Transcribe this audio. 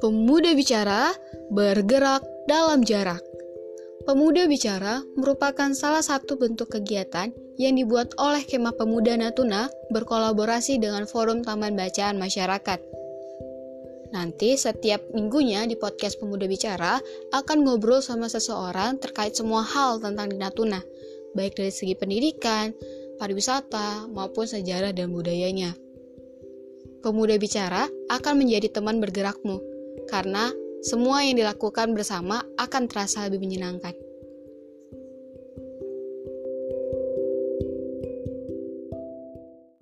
Pemuda bicara bergerak dalam jarak. Pemuda bicara merupakan salah satu bentuk kegiatan yang dibuat oleh Kemah Pemuda Natuna berkolaborasi dengan Forum Taman Bacaan Masyarakat. Nanti setiap minggunya di podcast Pemuda Bicara akan ngobrol sama seseorang terkait semua hal tentang di Natuna, baik dari segi pendidikan, pariwisata, maupun sejarah dan budayanya. Pemuda Bicara akan menjadi teman bergerakmu karena semua yang dilakukan bersama akan terasa lebih menyenangkan.